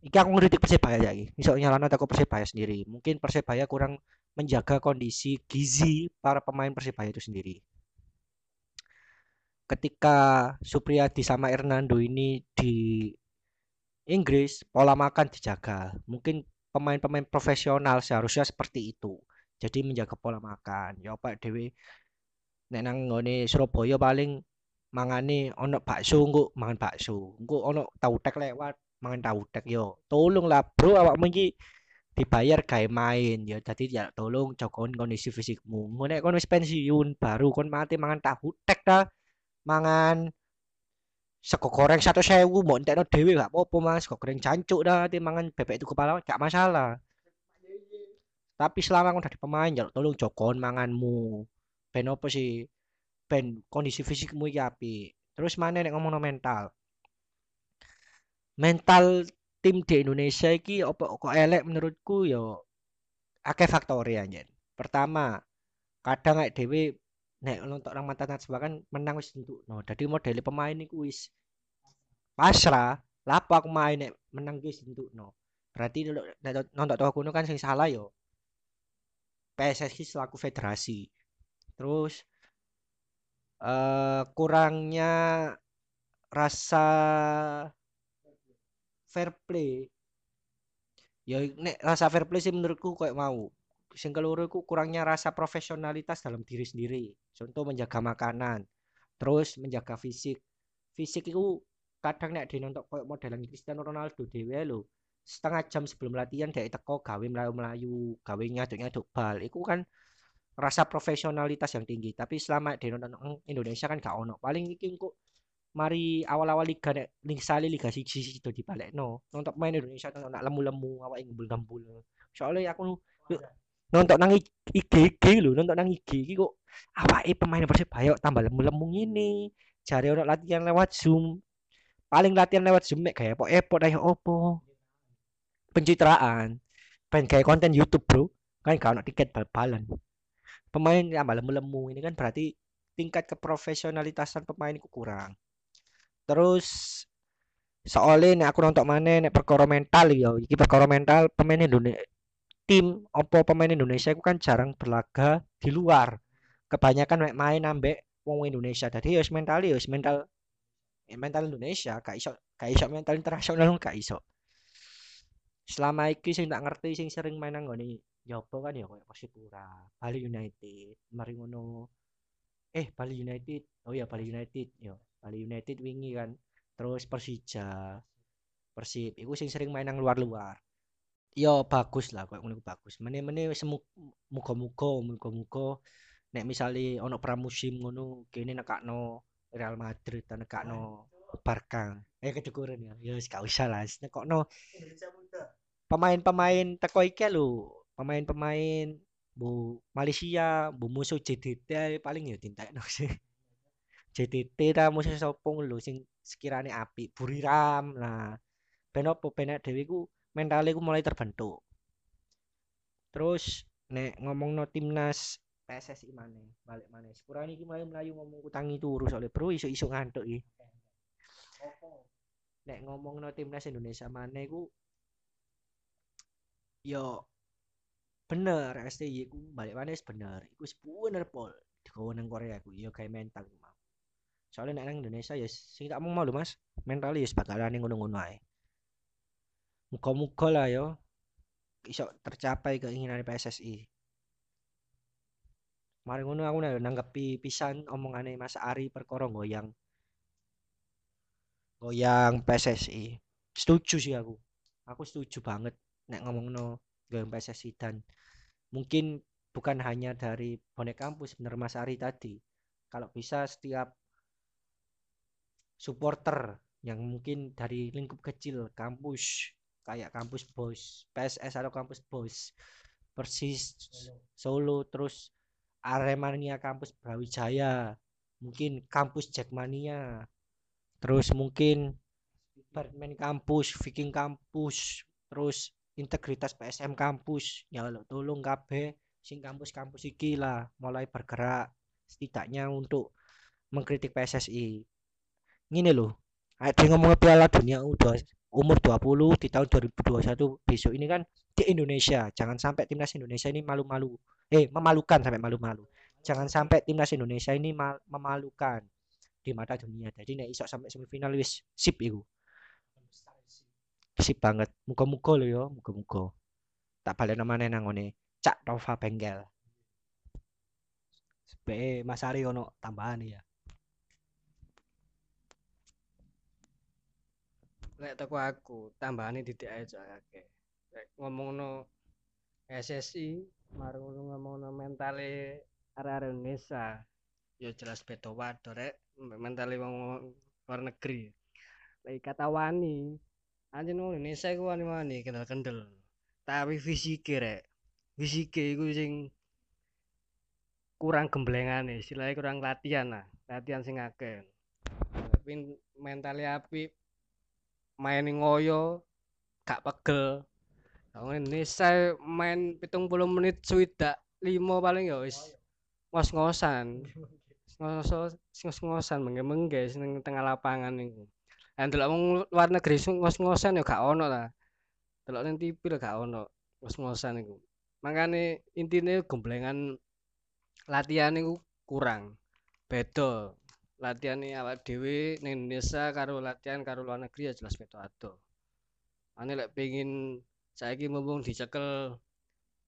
Speaker 5: iki aku ngritik Persebaya ya iki iso nyalano teko Persebaya sendiri mungkin Persebaya kurang menjaga kondisi gizi para pemain Persebaya itu sendiri ketika Supriyadi sama Hernando ini di Inggris pola makan dijaga. Mungkin pemain-pemain profesional seharusnya seperti itu. Jadi menjaga pola makan. Ya Pak Dewi nek nang nggone Surabaya paling mangane ono bakso engko mangan bakso. Engko ono tahu tek lewat mangan tahu tek yo. Tolong lah bro awakmu iki dibayar gawe main ya jadi ya tolong jokon kondisi fisikmu. Engko nek kon wis pensiun baru kon mati mangan tahu tek ta. Mangan sego goreng satu sewu mau entekno dhewe gak apa-apa mas sego goreng jancuk dah ati mangan bebek itu kepala gak masalah tapi selama udah di pemain ya tolong jokon manganmu. Ben apa sih? Ben kondisi fisikmu iki apik. Terus mana nek ngomong mental. Mental tim di Indonesia iki apa kok elek menurutku yo akeh faktor ya anjen. Pertama kadang nek dhewe nek untuk orang mantan Najwa kan menang wis tentu no jadi model pemain iku wis pasrah lapo aku main nek menang wis tentu no berarti nonton toko kuno kan sing salah yo PSSI selaku federasi terus eh kurangnya rasa fair play ya nek rasa fair play sih menurutku kayak mau sing keloro iku kurangnya rasa profesionalitas dalam diri sendiri. Contoh menjaga makanan, terus menjaga fisik. Fisik itu kadang nek dinontok koyo modelan Cristiano Ronaldo dhewe lho. Setengah jam sebelum latihan dia teko gawe melayu-melayu, gawe nyaduk-nyaduk bal. Iku kan rasa profesionalitas yang tinggi. Tapi selama di Indonesia kan gak ono. Paling iki kok mari awal-awal liga nek sali liga siji siji do dibalekno. Nonton main Indonesia nonton lemu-lemu awake ngembul-ngembul. Soalnya aku nonton nang IG IG lho nonton nang IG iki kok awake pemain Persebaya tambah lemu-lemu ngene jare ono latihan lewat Zoom paling latihan lewat Zoom kayak epot-epot ayo opo pencitraan. Pengen kayak konten YouTube bro. Kan gak ono tiket bal-balan. Pemain tambah lemu-lemu ini kan berarti tingkat keprofesionalitasan pemain itu kurang. Terus soalnya nek aku nonton mana nek perkara mental ya iki perkara mental pemain Indonesia tim opo pemain Indonesia itu kan jarang berlaga di luar. Kebanyakan main ambek wong Indonesia. Jadi ya mental ya mental ya mental Indonesia. Gak iso gak iso mental internasional gak iso selama iki sing tak ngerti sing sering main nang ngene Jopo kan ya koyo Persipura Bali United mari ngono eh Bali United oh ya Bali United yo Bali United wingi kan terus Persija Persib iku sing sering main nang luar-luar yo bagus lah kok ngono bagus. Mene-mene wis muga-muga muga-muga nek misale ono pramusim ngono kene nekakno Real Madrid nekakno Barca. Eh kecukuran ya. Ya wis gak usah lah. Nekokno pemain-pemain teko iki lho, pemain-pemain bu Malaysia, bu musuh JDT paling ya tintakno sih. [laughs] JDT ta musuh sopong lho sing sekirane api Buriram lah. Ben opo dhewe ku mentalnya ku mulai terbentuk. Terus nek ngomong no timnas PSSI mana balik mana sepurane iki mulai melayu ngomong utangi turu soalnya. Bro isu-isu ngantuk iki. Nek ngomong no timnas Indonesia mana ku yo bener STY ku balik mana bener. Iku bener pol. Di nang Korea ku yo kayak mental mau soalnya nang Indonesia ya sing tak mau malu mas. Mental ya bakalan ngono-ngono ae. Muka-muka lah yo. Iso tercapai keinginan PSSI. Mari ngono aku nanggepi pisan omongane Mas Ari perkara goyang. Goyang PSSI. Setuju sih aku. Aku setuju banget nek ngomongno goyang PSSI dan mungkin bukan hanya dari bonek kampus bener Mas Ari tadi. Kalau bisa setiap supporter yang mungkin dari lingkup kecil kampus kayak kampus bos PSS atau kampus bos persis Solo terus Aremania kampus Brawijaya mungkin kampus Jackmania terus mungkin Batman kampus Viking kampus terus integritas PSM kampus ya lo tolong KB sing kampus-kampus iki lah mulai bergerak setidaknya untuk mengkritik PSSI ini loh ada ngomong piala dunia udah umur 20 di tahun 2021 besok ini kan di Indonesia. Jangan sampai timnas Indonesia ini malu-malu. Eh, memalukan sampai malu-malu. Jangan sampai timnas Indonesia ini memalukan di mata dunia. Jadi nek isok sampai semifinal wis sip iku. Sip banget. Muga-muga lho ya muga-muga tak balik namanya nang ngene. Cak Nova Bengkel.
Speaker 3: Be Mas Ari ono tambahan ya.
Speaker 4: lek teko aku tambahane didik ae cak akeh lek ngomongno SSI marung ngomongno mentale arek-arek Indonesia. Ya jelas beda mbek mentale wong luar negeri. Lek kata wani anjen wong Indonesia iku wani-wani kendel-kendel tapi fisike rek. Fisike iku sing kurang gemblengane istilahnya kurang latihan lah latihan sing akeh. Tapi mentale apik main ngoyo gak pegel. Wong Indonesia main pitung puluh menit swidak limo paling ya wis ngos-ngosan. [laughs] Ngos ngos-ngosan mengge-mengge tengah lapangan lah ndelok wong luar negeri ngos-ngosan ya gak ono lah delok ning TV lah gak ono ngos-ngosan niku makane intine gemblengan latihan niku kurang beda latihan awak dhewe ning Indonesia karo latihan karo luar negeri ya jelas beda ado. Ane lek pengin saiki mumpung dicekel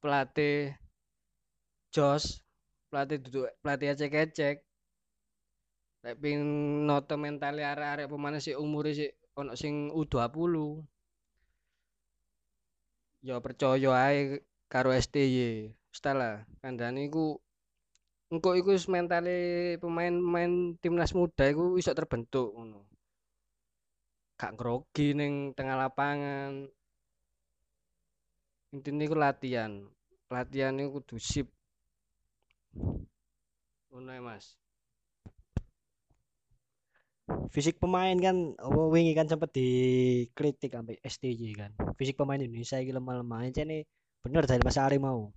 Speaker 4: pelatih Jos, pelatih duduk pelatih ecek-ecek. Lek pengin noto mentale arek-arek pemain sik umure sik ono sing U20. Ya percaya ae karo STY. Setelah kandhane iku engko iku wis mentale pemain-pemain timnas muda iku iso terbentuk ngono. Gak grogi ning tengah lapangan. Intine iku latihan. Latihan iku kudu sip. Ngono Mas.
Speaker 3: Fisik pemain kan apa wingi kan sempet dikritik sampai STJ kan. Fisik pemain Indonesia iki lemah-lemah. Jane bener dari Mas Ari mau.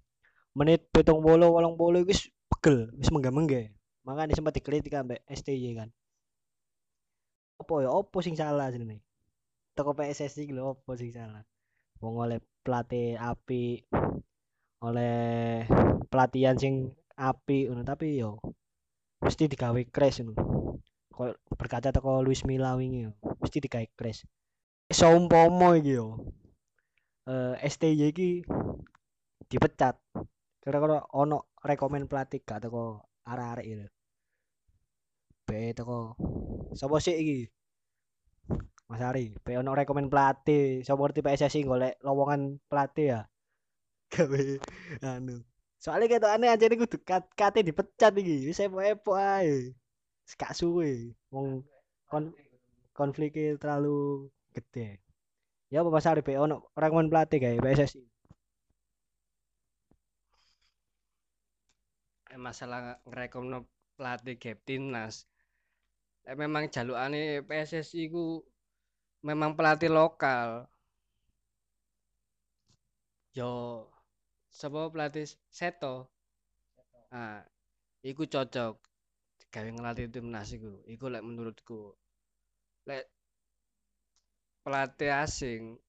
Speaker 3: Menit pitung bolo, wolong bolo wis pegel, wis menggah-menggah. Makanya sempat dikritik ambek STY kan. Apa ya opo sing salah jenenge? Toko PSSI lho opo sing salah? Wong oleh pelatih api oleh pelatihan sing api tapi yo mesti digawe crash ngono. Kok berkaca teko Luis Milla wingi mesti digawe crash. Saumpama iki yo. Eh STY iki dipecat kira-kira ono rekomen pelatih gak teko arek-arek gitu be teko sapa sih iki Mas Ari be ono rekomen pelatih sapa ngerti PSSI golek lowongan pelatih ya [laughs] gawe anu soalnya aja nih kudu kat kate dipecat iki wis epo-epo ae gak suwe. Wong kon konfliknya terlalu gede. Ya apa Mas Ari be ono rekomen pelatih kayak PSSI
Speaker 4: masalah ngrekomno pelatih gap timnas. Eh, memang jalukane PSSI ku memang pelatih lokal. Yo sapa pelatih? Seto. Nah iku cocok gawe ngelatih timnas iku iku lek menurutku lek pelatih asing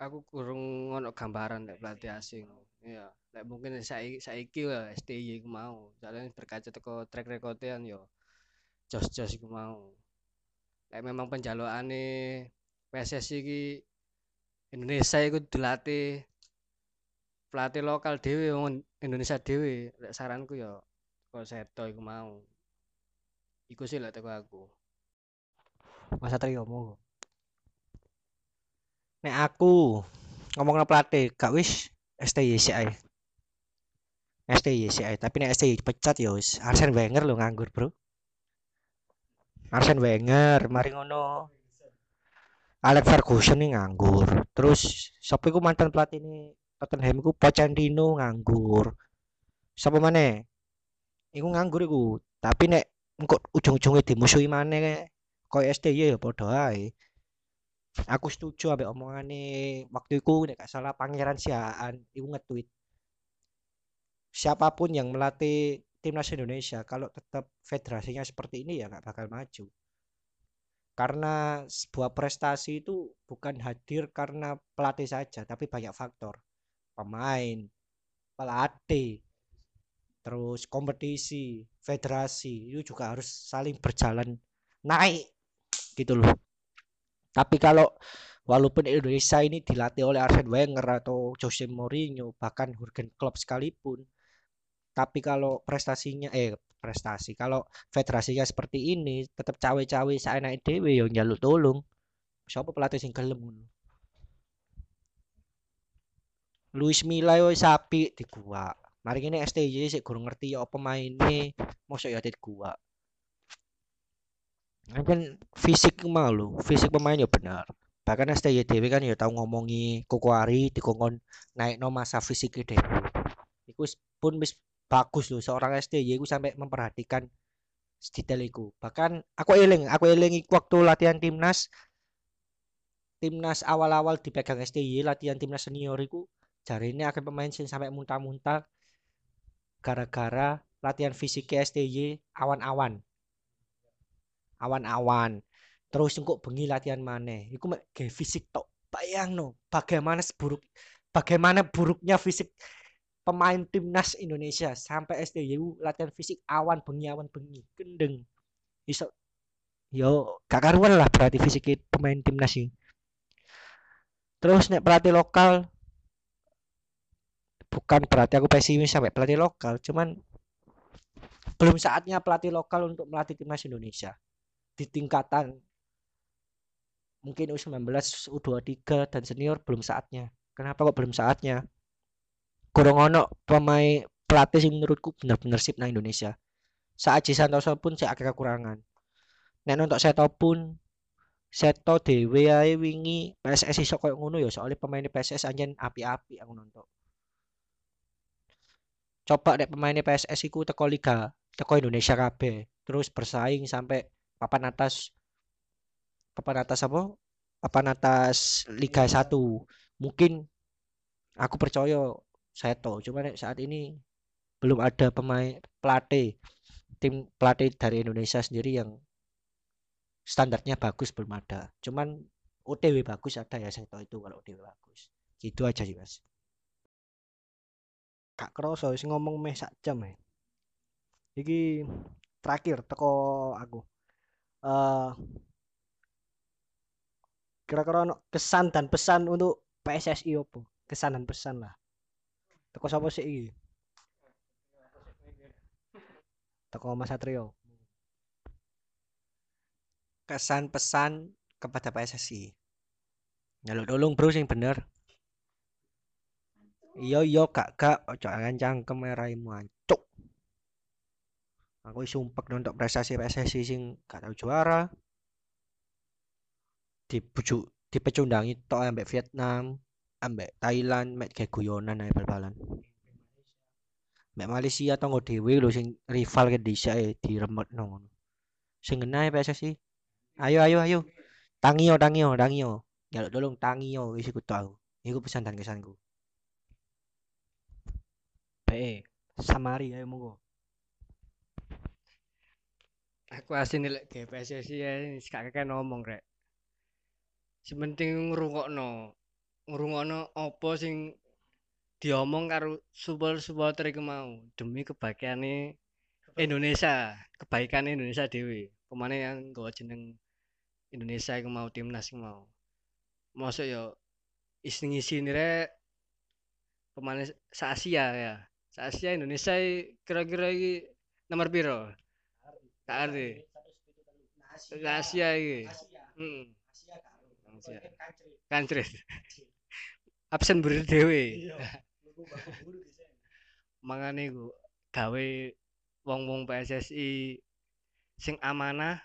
Speaker 4: aku kurang ngono gambaran lek pelatih asing. Iya lek mungkin saiki saiki lah STY iku mau. Soalnya berkaca teko track recordan yo jos-jos iku mau. Lek memang penjalukane PSSI iki Indonesia iku dilatih pelatih lokal dhewe Indonesia dhewe. Lek saranku yo kok seto iku mau iku sih lek teko aku.
Speaker 3: Mas Satrio mau nek aku ngomong pelatih gak wis STY sih ae. STY sih ae tapi nek STY pecat ya wis Arsene Wenger lo nganggur bro. Arsene Wenger mari ngono. Alex Ferguson nih nganggur. Terus siapa iku mantan pelatih ini? Tottenham iku Pochettino nganggur. Siapa mana iku nganggur iku. Tapi nek engko ujung-ujungnya dimusuhi mana koyo STY ya padha ae. Aku setuju ambek omongane waktu itu nek gak salah Pangeran Siaan iku nge-tweet. Siapa pun yang melatih timnas Indonesia kalau tetap federasinya seperti ini ya nggak bakal maju. Karena sebuah prestasi itu bukan hadir karena pelatih saja tapi banyak faktor. Pemain pelatih terus kompetisi federasi itu juga harus saling berjalan naik gitu loh.
Speaker 5: Tapi kalau walaupun Indonesia ini dilatih oleh Arsene Wenger atau Jose Mourinho bahkan Jurgen Klopp sekalipun tapi kalau prestasinya eh prestasi kalau federasinya seperti ini tetap cawe-cawe saenake dhewe yo njaluk tolong siapa pelatih sing gelem Luis Milla yo sapi di gua mari ini STJ sik gurung ngerti ya apa maine mosok ya di gua kan fisik mau lho fisik pemain ya benar bahkan STY dhewe kan ya tau ngomongi Kokoari dikongkon naik no masa fisik dhewe. Iku pun wis bagus loh seorang STY iku sampai memperhatikan detail iku. Bahkan aku eling aku eling waktu latihan timnas timnas awal-awal dipegang STY latihan timnas senior iku jari ini akan pemain sing sampai muntah-muntah gara-gara latihan fisik STY awan-awan. Awan-awan. Terus engkok bengi latihan maneh. Iku mek fisik tok. Bayang no bagaimana buruk bagaimana buruknya fisik pemain timnas Indonesia sampai SDU latihan fisik awan bengi awan bengi. Gendeng. Iso. Yo gak karuan lah berarti fisik pemain timnas ini terus nek pelatih lokal bukan berarti aku pesimis sampai pelatih lokal cuman belum saatnya pelatih lokal untuk melatih timnas Indonesia di tingkatan mungkin U19, U23 dan senior belum saatnya. Kenapa kok belum saatnya? Kurang ono pemain pelatih sih menurutku benar-benar sip nang Indonesia. Saat Aji Santoso pun saya agak kekurangan. Nek untuk Seto pun Seto dhewe ae wingi PSS iso koyo ngono ya soalnya pemain PSS anjen api-api aku nonton. Coba dek pemain PSS iku teko liga, teko Indonesia kabeh, terus bersaing sampai papan atas papan atas apa? Papan atas Liga 1 mungkin aku percaya saya tahu cuma saat ini belum ada pemain pelatih tim pelatih dari Indonesia sendiri yang standarnya bagus belum ada. Cuman OTW bagus ada ya saya tahu itu kalau OTW bagus. Gitu aja sih mas kak kroso sih ngomong meh sak jam ya. Iki terakhir teko aku. Uh, kira-kira kesan dan pesan untuk PSSI opo? Kesan dan pesan lah. Teko sapa sih iki? Teko Mas Satrio. Kesan pesan kepada PSSI nyaluk tolong bro sing bener iya iya kak kak. Ojo angan cangkem meraimu ancuk aku sumpah untuk prestasi PSSI sing gak tau juara. Dibujuk dipecundangi tok ambek Vietnam ambek Thailand mek kayak guyonan ae bal-balan. Mek Malaysia tonggo dhewe lho sing rival ke disa e diremekno ngono. Sing ngena PSSI ayo ayo ayo. Tangio tangio tangio. Jaluk tolong tangio wis iku tau iku pesan dan kesanku Be, Samari ayo monggo
Speaker 4: aku asin lek PSSI ya kakek ngomong rek sementing ngrungokno ngrungokno apa sing diomong karo supporter-supporter iku mau demi kebaikane Indonesia, kebaikan Indonesia dewi. Pemane yang nggawa jeneng Indonesia iku mau timnas iku mau. Mosok yo isi-ngisi rek pemane sa Asia ya. Sa Asia Indonesia kira-kira iki nomor piro? Gak ngerti. Asia iki. Heeh. Kancret. Absen buri dhewe. Mangane iku gawe wong-wong PSSI sing amanah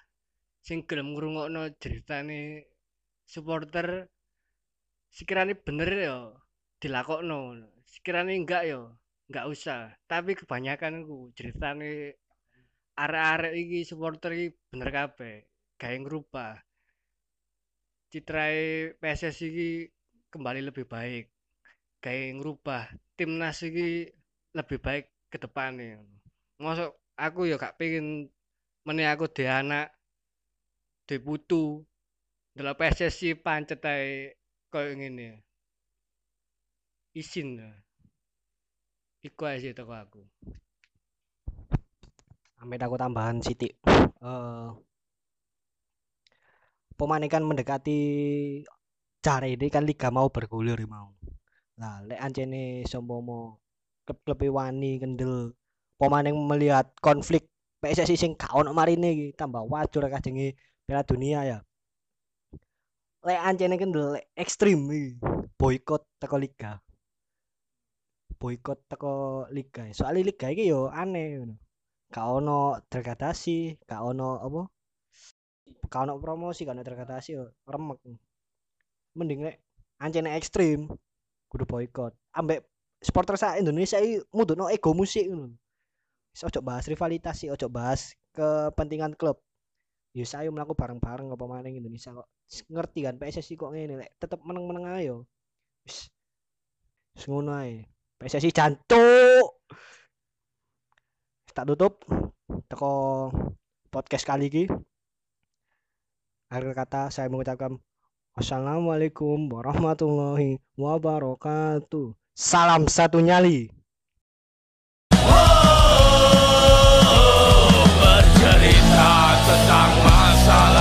Speaker 4: sing gelem ngrungokno ceritane supporter sekiranya bener ya dilakokno sekiranya enggak ya enggak usah. Tapi kebanyakan ku ceritane arek-arek iki supporter iki bener kabeh. Gawe ngrubah citrae PSSI iki kembali lebih baik. Kayak ngerubah timnas iki lebih baik ke depannya. Masuk aku ya gak pengen meni aku di anak di putu. Dalam PSSI pancet ae koyo ngene. Isin iku aja sih toko aku.
Speaker 3: Amit aku tambahan sithik. Uh, pemain kan mendekati cara ini kan liga mau bergulir mau. Nah lek ancene sompomo klub-klub wani kendel pemain yang melihat konflik PSSI sing gak ono marine iki tambah wajur kajengi Piala Dunia ya. Lek ancene kendel ekstrim boykot teko liga boykot teko liga soalnya liga iki yo aneh ngono. Gak ono degradasi gak ono apa? Gak ono promosi gak ono degradasi yo remek. Mending lek ancene ekstrim kudu boykot. Ambek supporter sa Indonesia iki mudune ego musik ngono. Wis ojo bahas rivalitas sih ojo bahas kepentingan klub. Ya saya melakukan bareng-bareng apa maning Indonesia kok. Ngerti kan PSSI kok ngene tetep meneng-meneng ayo wis ngono ae PSSI jantuk tak tutup. Toko podcast kali ini akhir kata saya mengucapkan wassalamualaikum warahmatullahi wabarakatuh. Salam satu nyali. Oh, bercerita tentang masalah